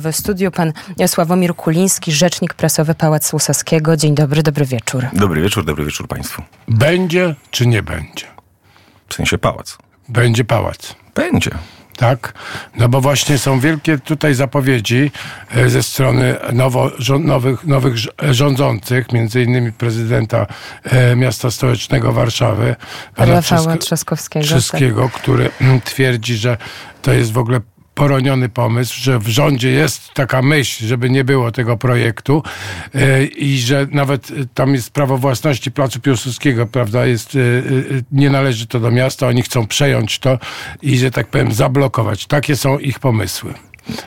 W studiu pan Sławomir Kuliński, rzecznik prasowy Pałacu Saskiego. Dzień dobry, dobry wieczór. Dobry wieczór, dobry wieczór Państwu. Będzie czy nie będzie? W sensie pałac. Będzie pałac. Będzie. Tak? No bo właśnie są wielkie tutaj zapowiedzi e, ze strony nowo, nowych, nowych ż- rządzących, między innymi prezydenta e, miasta stołecznego Warszawy, Rafała Trzask- Trzaskowskiego. Trzaskiego, który mm, twierdzi, że to jest w ogóle poroniony pomysł, że w rządzie jest taka myśl, żeby nie było tego projektu e, i że nawet e, tam jest prawo własności Placu Piłsudskiego, prawda, jest, e, nie należy to do miasta, oni chcą przejąć to i, że tak powiem, zablokować. Takie są ich pomysły.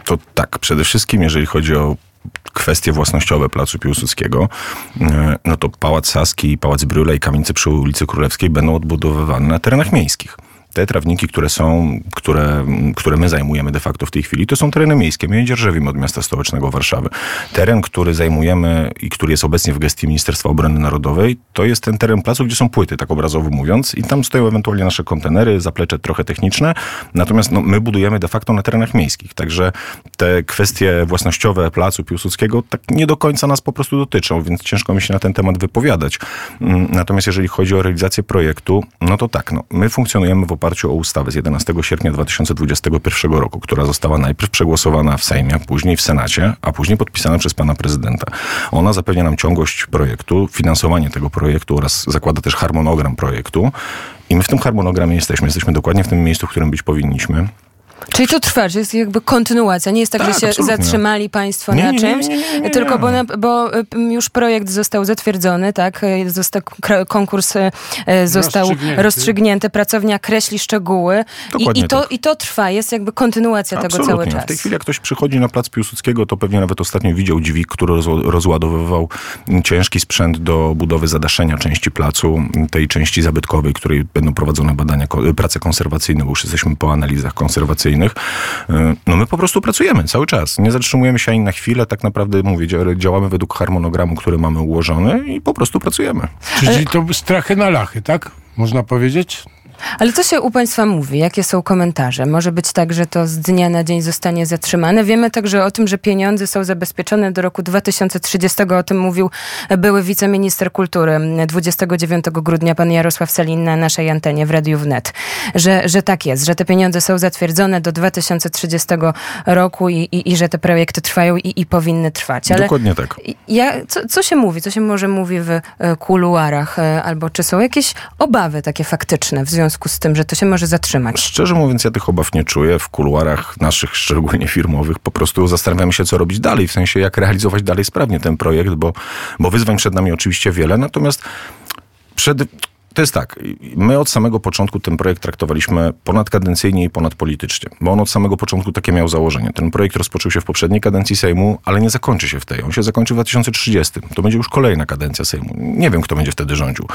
To tak, przede wszystkim jeżeli chodzi o kwestie własnościowe Placu Piłsudskiego, no to Pałac Saski, Pałac Brühle i kamienice przy ulicy Królewskiej będą odbudowywane na terenach miejskich. Te trawniki, które są, które, które my zajmujemy de facto w tej chwili, to są tereny miejskie. My je dzierżawimy od miasta stołecznego Warszawy. Teren, który zajmujemy i który jest obecnie w gestii Ministerstwa Obrony Narodowej, to jest ten teren placu, gdzie są płyty, tak obrazowo mówiąc, i tam stoją ewentualnie nasze kontenery, zaplecze trochę techniczne, natomiast no, my budujemy de facto na terenach miejskich. Także te kwestie własnościowe Placu Piłsudskiego tak nie do końca nas po prostu dotyczą, więc ciężko mi się na ten temat wypowiadać. Mm, Natomiast jeżeli chodzi o realizację projektu, no to tak, no, my funkcjonujemy w oparciu o ustawę z 11 sierpnia 2021 roku, która została najpierw przegłosowana w Sejmie, później w Senacie, a później podpisana przez pana prezydenta. Ona zapewnia nam ciągłość projektu, finansowanie tego projektu oraz zakłada też harmonogram projektu. I my w tym harmonogramie jesteśmy. Jesteśmy dokładnie w tym miejscu, w którym być powinniśmy. Czyli to trwa, że jest jakby kontynuacja. Nie jest tak, Tak, że się absolutnie. zatrzymali państwo Nie, na czymś, nie, nie, tylko bo, na, bo y, już projekt został zatwierdzony, tak? Y, Został, konkurs y, został rozstrzygnięty. Rozstrzygnięty. pracownia kreśli szczegóły i, i, to, tak. i to trwa, jest jakby kontynuacja tego cały Absolutnie. czas. W tej chwili jak ktoś przychodzi na plac Piłsudskiego, to pewnie nawet ostatnio widział dźwig, który rozła- rozładowywał ciężki sprzęt do budowy zadaszenia części placu, tej części zabytkowej, której będą prowadzone badania, prace konserwacyjne, bo już jesteśmy po analizach konserwacyjnych. Yy, No my po prostu pracujemy cały czas. Nie zatrzymujemy się ani na chwilę. Tak naprawdę, mówię, dzia- działamy według harmonogramu, który mamy ułożony i po prostu pracujemy. Czyli to strachy na lachy, tak? Można powiedzieć? Ale co się u Państwa mówi? Jakie są komentarze? Może być tak, że to z dnia na dzień zostanie zatrzymane. Wiemy także o tym, że pieniądze są zabezpieczone do roku 2030. O tym mówił były wiceminister kultury 29 grudnia pan Jarosław Selin na naszej antenie w Radiu Wnet. Że, że tak jest, że te pieniądze są zatwierdzone do 2030 roku i, i, i że te projekty trwają i, i powinny trwać. Ale Dokładnie tak. ja, co, co się mówi? Co się może mówi w e, kuluarach? E, Albo czy są jakieś obawy takie faktyczne w związku z tym, że to się może zatrzymać? Szczerze mówiąc, ja tych obaw nie czuję. W kuluarach naszych, szczególnie firmowych, po prostu zastanawiamy się, co robić dalej, w sensie jak realizować dalej sprawnie ten projekt, bo, bo wyzwań przed nami oczywiście wiele, natomiast przed... To jest tak, my od samego początku ten projekt traktowaliśmy ponadkadencyjnie i ponadpolitycznie, bo on od samego początku takie miał założenie. Ten projekt rozpoczął się w poprzedniej kadencji Sejmu, ale nie zakończy się w tej. On się zakończy w 2030. To będzie już kolejna kadencja Sejmu. Nie wiem, kto będzie wtedy rządził.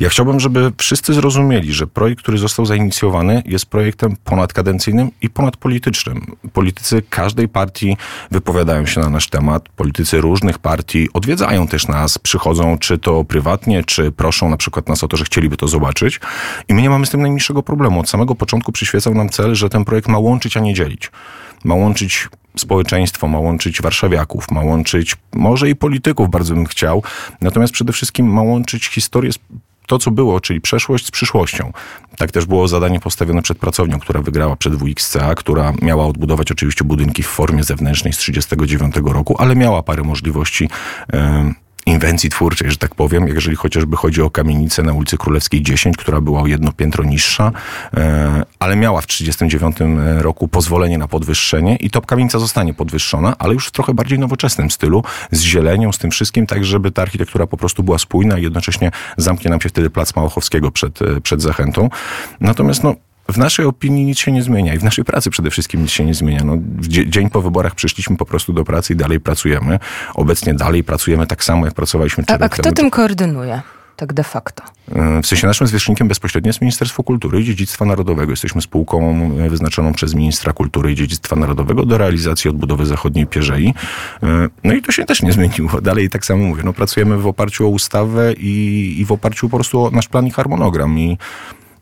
Ja chciałbym, żeby wszyscy zrozumieli, że projekt, który został zainicjowany, jest projektem ponadkadencyjnym i ponadpolitycznym. Politycy każdej partii wypowiadają się na nasz temat. Politycy różnych partii odwiedzają też nas, przychodzą czy to prywatnie, czy proszą na przykład nas o to, że chcieliby to zobaczyć. I my nie mamy z tym najmniejszego problemu. Od samego początku przyświecał nam cel, że ten projekt ma łączyć, a nie dzielić. Ma łączyć społeczeństwo, ma łączyć warszawiaków, ma łączyć może i polityków, bardzo bym chciał. Natomiast przede wszystkim ma łączyć historię to, co było, czyli przeszłość z przyszłością. Tak też było zadanie postawione przed pracownią, która wygrała przed WXCA, która miała odbudować oczywiście budynki w formie zewnętrznej z 1939 roku, ale miała parę możliwości. em, inwencji twórczej, że tak powiem, jeżeli chociażby chodzi o kamienicę na ulicy Królewskiej 10, która była o jedno piętro niższa, e, ale miała w 1939 roku pozwolenie na podwyższenie i to kamienica zostanie podwyższona, ale już w trochę bardziej nowoczesnym stylu, z zielenią, z tym wszystkim, tak żeby ta architektura po prostu była spójna i jednocześnie zamknie nam się wtedy plac Małochowskiego przed, e, przed zachętą. Natomiast no, w naszej opinii nic się nie zmienia i w naszej pracy przede wszystkim nic się nie zmienia. No, dzie- dzień po wyborach przyszliśmy po prostu do pracy i dalej pracujemy. Obecnie dalej pracujemy tak samo, jak pracowaliśmy A, trzy a lata kto temu. tym koordynuje? Tak de facto. E, W sensie naszym zwierzchnikiem bezpośrednio jest Ministerstwo Kultury i Dziedzictwa Narodowego. Jesteśmy spółką e, wyznaczoną przez Ministra Kultury i Dziedzictwa Narodowego do realizacji odbudowy zachodniej Pierzei. E, No i to się też nie zmieniło. Dalej tak samo mówię. No, pracujemy w oparciu o ustawę i, i w oparciu po prostu o nasz plan i harmonogram. I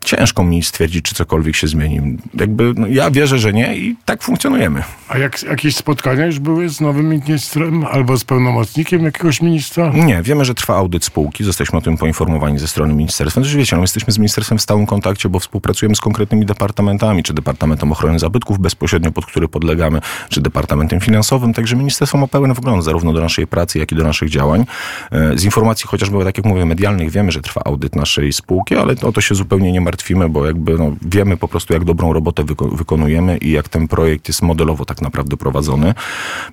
ciężko mi stwierdzić, czy cokolwiek się zmieni. Jakby no, ja wierzę, że nie i tak funkcjonujemy. A jak, jakieś spotkania już były z nowym ministrem albo z pełnomocnikiem jakiegoś ministra? Nie, wiemy, że trwa audyt spółki, zostaliśmy o tym poinformowani ze strony ministerstwa. Znaczy, wiecie, no, jesteśmy z ministerstwem w stałym kontakcie, bo współpracujemy z konkretnymi departamentami, czy Departamentem Ochrony Zabytków bezpośrednio, pod który podlegamy, czy Departamentem Finansowym, także ministerstwo ma pełen wgląd zarówno do naszej pracy, jak i do naszych działań. E, z informacji chociażby, tak jak mówię, medialnych wiemy, że trwa audyt naszej spółki, ale o to się zupełnie nie martwimy, bo jakby no, wiemy po prostu, jak dobrą robotę wyko wykonujemy i jak ten projekt jest modelowo tak naprawdę prowadzony.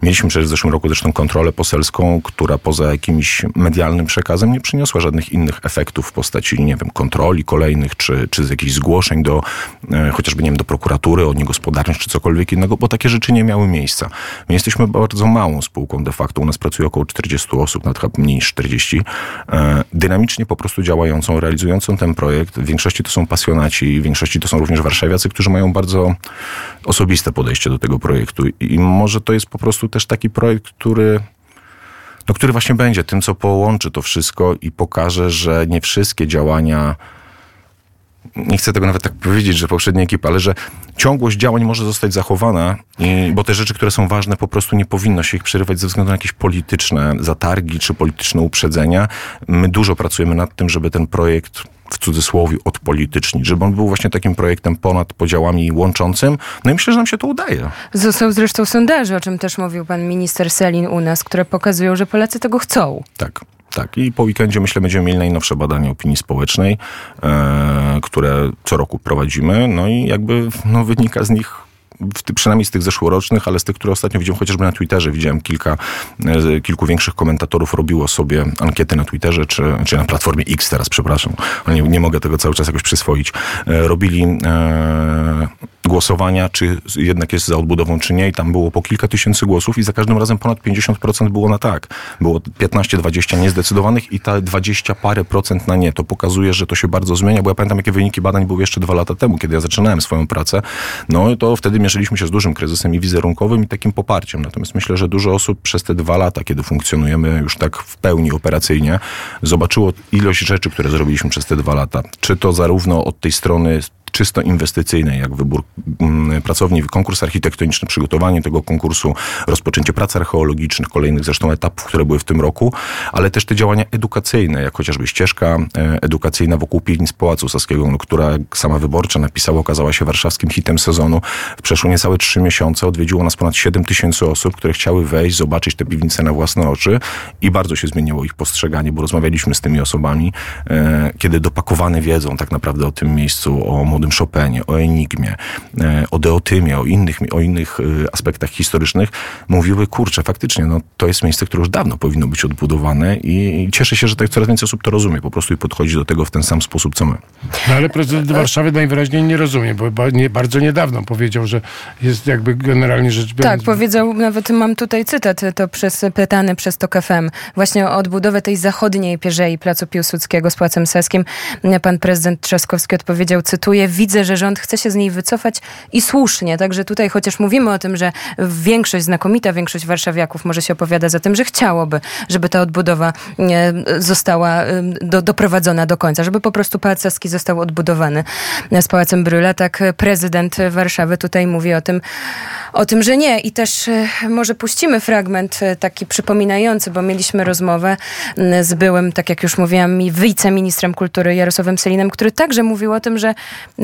Mieliśmy przecież w zeszłym roku zresztą kontrolę poselską, która poza jakimś medialnym przekazem nie przyniosła żadnych innych efektów w postaci, nie wiem, kontroli kolejnych, czy, czy z jakichś zgłoszeń do e, chociażby, nie wiem, do prokuratury od niegospodarnych, czy cokolwiek innego, bo takie rzeczy nie miały miejsca. My jesteśmy bardzo małą spółką de facto. U nas pracuje około 40 osób, nawet chyba mniej niż 40. E, dynamicznie po prostu działającą, realizującą ten projekt. W większości to są pasjonaci, w większości to są również warszawiacy, którzy mają bardzo osobiste podejście do tego projektu. I może to jest po prostu też taki projekt, który no, który właśnie będzie tym, co połączy to wszystko i pokaże, że nie wszystkie działania nie chcę tego nawet tak powiedzieć, że poprzednia ekipa, ale że ciągłość działań może zostać zachowana, i, bo te rzeczy, które są ważne, po prostu nie powinno się ich przerywać ze względu na jakieś polityczne zatargi czy polityczne uprzedzenia. My dużo pracujemy nad tym, żeby ten projekt w cudzysłowie odpolitycznić, żeby on był właśnie takim projektem ponad podziałami łączącym. No i myślę, że nam się to udaje. Są zresztą sondaże, o czym też mówił pan minister Selin u nas, które pokazują, że Polacy tego chcą. Tak. Tak, i po weekendzie myślę będziemy mieli najnowsze badanie opinii społecznej, e, które co roku prowadzimy, no i jakby no, wynika z nich przynajmniej z tych zeszłorocznych, ale z tych, które ostatnio widziałem chociażby na Twitterze. Widziałem kilka, e, kilku większych komentatorów robiło sobie ankiety na Twitterze, czy, czy na Platformie X teraz, przepraszam, nie, nie mogę tego cały czas jakoś przyswoić. E, robili e, głosowania, czy jednak jest za odbudową, czy nie. I tam było po kilka tysięcy głosów i za każdym razem ponad 50% było na tak. Było 15-20 niezdecydowanych i ta 20 parę procent na nie. To pokazuje, że to się bardzo zmienia, bo ja pamiętam, jakie wyniki badań były jeszcze dwa lata temu, kiedy ja zaczynałem swoją pracę. No to wtedy mierzyliśmy się z dużym kryzysem i wizerunkowym i takim poparciem. Natomiast myślę, że dużo osób przez te dwa lata, kiedy funkcjonujemy już tak w pełni operacyjnie, zobaczyło ilość rzeczy, które zrobiliśmy przez te dwa lata. Czy to zarówno od tej strony czysto inwestycyjnej, jak wybór mm, pracowni, konkurs architektoniczny, przygotowanie tego konkursu, rozpoczęcie prac archeologicznych, kolejnych zresztą etapów, które były w tym roku, ale też te działania edukacyjne, jak chociażby ścieżka e, edukacyjna wokół piwnic Pałacu Saskiego, no, która sama wyborcza napisała, okazała się warszawskim hitem sezonu. Przeszło niecałe trzy miesiące odwiedziło nas ponad 7 tysięcy osób, które chciały wejść, zobaczyć te piwnice na własne oczy i bardzo się zmieniło ich postrzeganie, bo rozmawialiśmy z tymi osobami, e, kiedy dopakowane wiedzą tak naprawdę o tym miejscu, o młodym Chopinie, o Enigmie, e, o Deotymie, o innych, o innych e, aspektach historycznych, mówiły, kurczę, faktycznie, no, to jest miejsce, które już dawno powinno być odbudowane i cieszę się, że tak coraz więcej osób to rozumie po prostu i podchodzi do tego w ten sam sposób, co my. No ale prezydent Warszawy najwyraźniej nie rozumie, bo nie, bardzo niedawno powiedział, że jest jakby generalnie rzecz biorąc... Tak, powiedział, nawet mam tutaj cytat, to przez, pytany przez TOK FM, właśnie o odbudowę tej zachodniej pierzei Placu Piłsudskiego z Płacem Saskim. Pan prezydent Trzaskowski odpowiedział, cytuję, widzę, że rząd chce się z niej wycofać i słusznie. Także tutaj chociaż mówimy o tym, że większość, znakomita większość warszawiaków może się opowiada za tym, że chciałoby, żeby ta odbudowa e, została do, doprowadzona do końca, żeby po prostu Pałac Saski został odbudowany z Pałacem Brüla. Tak prezydent Warszawy tutaj mówi o tym, o tym, że nie. I też e, może puścimy fragment e, taki przypominający, bo mieliśmy rozmowę z byłym, tak jak już mówiłam, wiceministrem kultury Jarosławem Selinem, który także mówił o tym, że,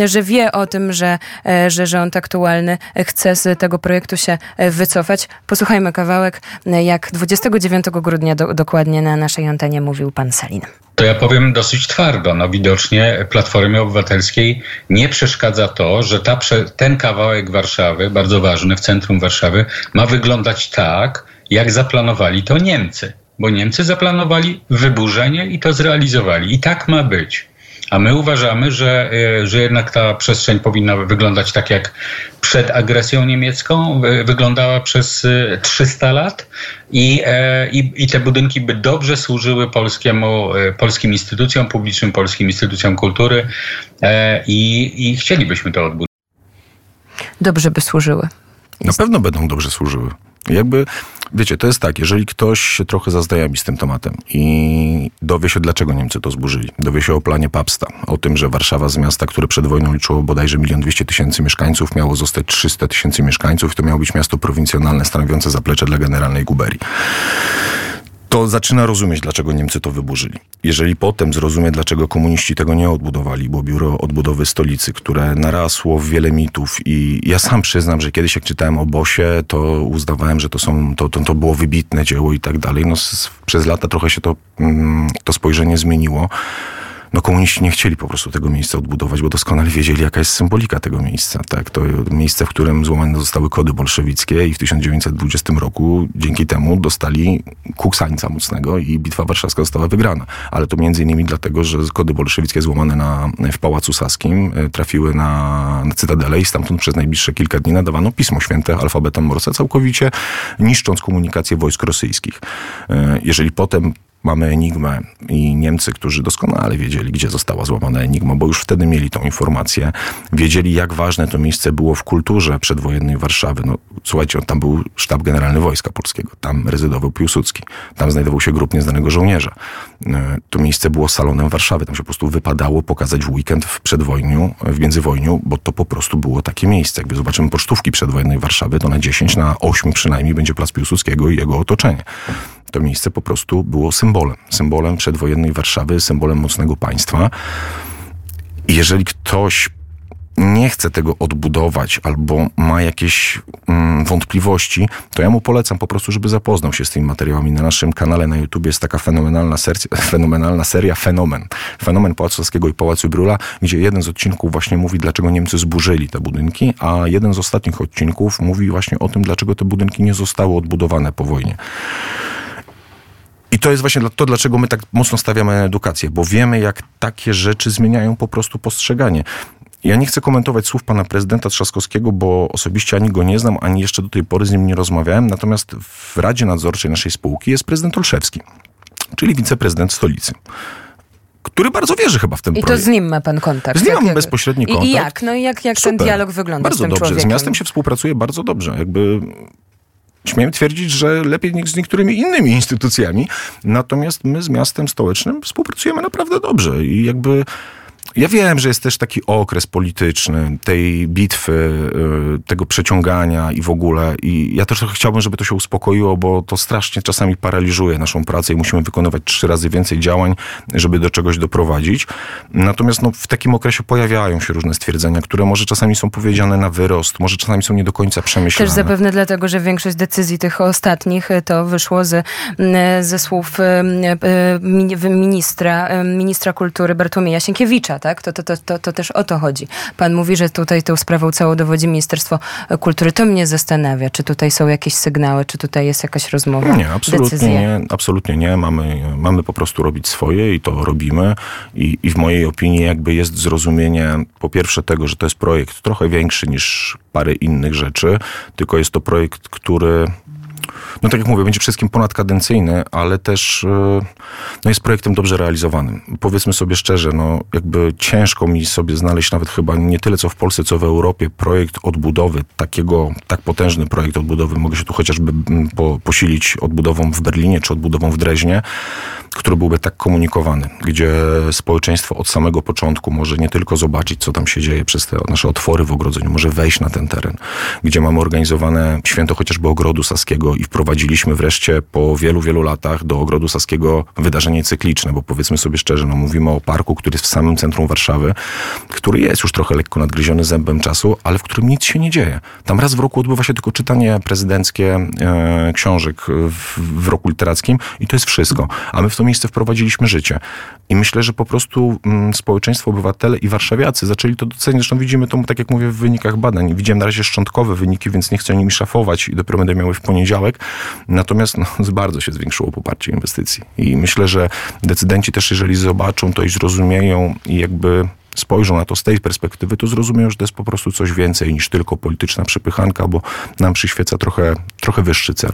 że wie o tym, że, e, że rząd aktualny chce z tego projektu się wycofać. Posłuchajmy kawałek, jak 29 grudnia do, dokładnie na naszej antenie mówił pan Selin. To ja powiem dosyć twardo. No widocznie Platformie Obywatelskiej nie przeszkadza to, że ta, ten kawałek Warszawy, bardzo ważny w centrum Warszawy, ma wyglądać tak, jak zaplanowali to Niemcy. Bo Niemcy zaplanowali wyburzenie i to zrealizowali. I tak ma być. A my uważamy, że, e, że jednak ta przestrzeń powinna wyglądać tak, jak przed agresją niemiecką wyglądała przez 300 e, lat i, e, i, i te budynki by dobrze służyły polskiemu, polskim instytucjom publicznym, polskim instytucjom kultury i, i chcielibyśmy to odbudować. Dobrze by służyły. Na pewno będą dobrze służyły. Jakby, wiecie, to jest tak, jeżeli ktoś się trochę zaznajomi z tym tematem i dowie się, dlaczego Niemcy to zburzyli, dowie się o planie Papsta, o tym, że Warszawa z miasta, które przed wojną liczyło bodajże milion dwieście tysięcy mieszkańców, miało zostać 300 tysięcy mieszkańców to miało być miasto prowincjonalne stanowiące zaplecze dla generalnej guberii to zaczyna rozumieć, dlaczego Niemcy to wyburzyli. Jeżeli potem zrozumie, dlaczego komuniści tego nie odbudowali, bo biuro odbudowy stolicy, które narasło w wiele mitów i ja sam przyznam, że kiedyś jak czytałem o Bosie, to uznawałem, że to, są, to, to, to było wybitne dzieło i tak dalej. No, z, przez lata trochę się to, mm, to spojrzenie zmieniło no komuniści nie chcieli po prostu tego miejsca odbudować, bo doskonale wiedzieli, jaka jest symbolika tego miejsca. Tak? To miejsce, w którym złamane zostały kody bolszewickie i w 1920 roku dzięki temu dostali kuksańca mocnego i Bitwa Warszawska została wygrana. Ale to między innymi dlatego, że kody bolszewickie złamane na, w Pałacu Saskim e, trafiły na, na Cytadelę i stamtąd przez najbliższe kilka dni nadawano Pismo Święte alfabetem Morse, całkowicie niszcząc komunikację wojsk rosyjskich. E, jeżeli potem mamy Enigmę i Niemcy, którzy doskonale wiedzieli, gdzie została złamana Enigma, bo już wtedy mieli tą informację, wiedzieli, jak ważne to miejsce było w kulturze przedwojennej Warszawy. No, słuchajcie, tam był sztab generalny Wojska Polskiego, tam rezydował Piłsudski, tam znajdował się grup nieznanego żołnierza. E, to miejsce było salonem Warszawy, tam się po prostu wypadało pokazać w weekend w przedwojniu, w międzywojniu, bo to po prostu było takie miejsce. Jakby zobaczymy pocztówki przedwojennej Warszawy, to na 10, na 8 przynajmniej będzie Plac Piłsudskiego i jego otoczenie to miejsce po prostu było symbolem. Symbolem przedwojennej Warszawy, symbolem mocnego państwa. I jeżeli ktoś nie chce tego odbudować albo ma jakieś mm, wątpliwości, to ja mu polecam po prostu, żeby zapoznał się z tymi materiałami. Na naszym kanale na YouTube jest taka fenomenalna, ser- fenomenalna seria Fenomen. Fenomen Pałacu Saskiego i Pałacu Brula, gdzie jeden z odcinków właśnie mówi, dlaczego Niemcy zburzyli te budynki, a jeden z ostatnich odcinków mówi właśnie o tym, dlaczego te budynki nie zostały odbudowane po wojnie. I to jest właśnie to, dlaczego my tak mocno stawiamy na edukację, bo wiemy, jak takie rzeczy zmieniają po prostu postrzeganie. Ja nie chcę komentować słów pana prezydenta Trzaskowskiego, bo osobiście ani go nie znam, ani jeszcze do tej pory z nim nie rozmawiałem. Natomiast w Radzie Nadzorczej naszej spółki jest prezydent Olszewski, czyli wiceprezydent stolicy który bardzo wierzy chyba w ten I projekt. I to z nim ma pan kontakt? Z nim mam bezpośredni kontakt. I, jak? No i jak, jak ten dialog wygląda bardzo dobrze. człowiekiem? Z miastem się współpracuje bardzo dobrze. Jakby śmiem twierdzić, że lepiej niż z niektórymi innymi instytucjami. Natomiast my z miastem stołecznym współpracujemy naprawdę dobrze i jakby ja wiem, że jest też taki okres polityczny tej bitwy, y, tego przeciągania i w ogóle. I ja też chciałbym, żeby to się uspokoiło, bo to strasznie czasami paraliżuje naszą pracę i musimy wykonywać trzy razy więcej działań, żeby do czegoś doprowadzić. Natomiast no, w takim okresie pojawiają się różne stwierdzenia, które może czasami są powiedziane na wyrost, może czasami są nie do końca przemyślane. Też zapewne dlatego, że większość decyzji tych ostatnich y, to wyszło z, ze słów y, ministra, ministra kultury Bartłomieja Sienkiewicza, tak? To, to, to, to, to też o to chodzi. Pan mówi, że tutaj tą sprawą całą dowodzi Ministerstwo Kultury. To mnie zastanawia, czy tutaj są jakieś sygnały, czy tutaj jest jakaś rozmowa, Nie, absolutnie decyzje? nie. Absolutnie nie. Mamy, mamy po prostu robić swoje i to robimy. I, I w mojej opinii jakby jest zrozumienie po pierwsze tego, że to jest projekt trochę większy niż parę innych rzeczy, tylko jest to projekt, który no tak jak mówię, będzie wszystkim ponadkadencyjny, ale też e, no jest projektem dobrze realizowanym. Powiedzmy sobie szczerze, no jakby ciężko mi sobie znaleźć nawet chyba nie tyle co w Polsce, co w Europie projekt odbudowy, takiego, tak potężny projekt odbudowy. Mogę się tu chociażby mm, po, posilić odbudową w Berlinie czy odbudową w Dreźnie, który byłby tak komunikowany, gdzie społeczeństwo od samego początku może nie tylko zobaczyć, co tam się dzieje przez te nasze otwory w ogrodzeniu, może wejść na ten teren, gdzie mamy organizowane święto chociażby Ogrodu Saskiego i wprowadziliśmy wreszcie po wielu, wielu latach do Ogrodu Saskiego wydarzenie cykliczne, bo powiedzmy sobie szczerze, no mówimy o parku, który jest w samym centrum Warszawy, który jest już trochę lekko nadgryziony zębem czasu, ale w którym nic się nie dzieje. Tam raz w roku odbywa się tylko czytanie prezydenckie e, książek w, w roku literackim i to jest wszystko. A my w to miejsce wprowadziliśmy życie. I myślę, że po prostu mm, społeczeństwo, obywatele i warszawiacy zaczęli to docenić. Zresztą widzimy to, tak jak mówię, w wynikach badań. Widziałem na razie szczątkowe wyniki, więc nie chcę nimi szafować i dopiero będę miały w poniedziałek. Natomiast no, bardzo się zwiększyło poparcie inwestycji. I myślę, że decydenci też, jeżeli zobaczą to i zrozumieją i jakby spojrzą na to z tej perspektywy, to zrozumieją, że to jest po prostu coś więcej niż tylko polityczna przepychanka, bo nam przyświeca trochę, trochę wyższy cel.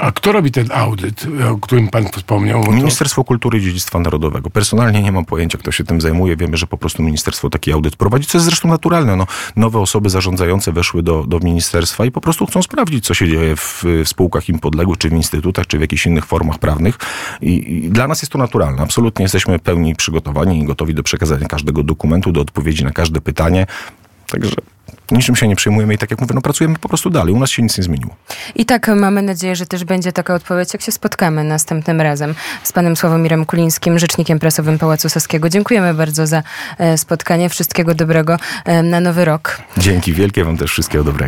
A kto robi ten audyt, o którym pan wspomniał? To- Ministerstwo Kultury i Dziedzictwa Narodowego. Personalnie nie mam pojęcia, kto się tym zajmuje. Wiemy, że po prostu ministerstwo taki audyt prowadzi, co jest zresztą naturalne. No, nowe osoby zarządzające weszły do, do ministerstwa i po prostu chcą sprawdzić, co się dzieje w, w spółkach im podległych, czy w instytutach, czy w jakichś innych formach prawnych. I, I dla nas jest to naturalne. Absolutnie jesteśmy pełni przygotowani i gotowi do przekazania każdego dokumentu, do odpowiedzi na każde pytanie. Także niczym się nie przejmujemy i tak jak mówię, no pracujemy po prostu dalej. U nas się nic nie zmieniło. I tak mamy nadzieję, że też będzie taka odpowiedź, jak się spotkamy następnym razem z panem Sławomirem Kulińskim, rzecznikiem prasowym Pałacu Saskiego. Dziękujemy bardzo za e, spotkanie. Wszystkiego dobrego e, na nowy rok. Dzięki wielkie, wam też wszystkiego dobrego.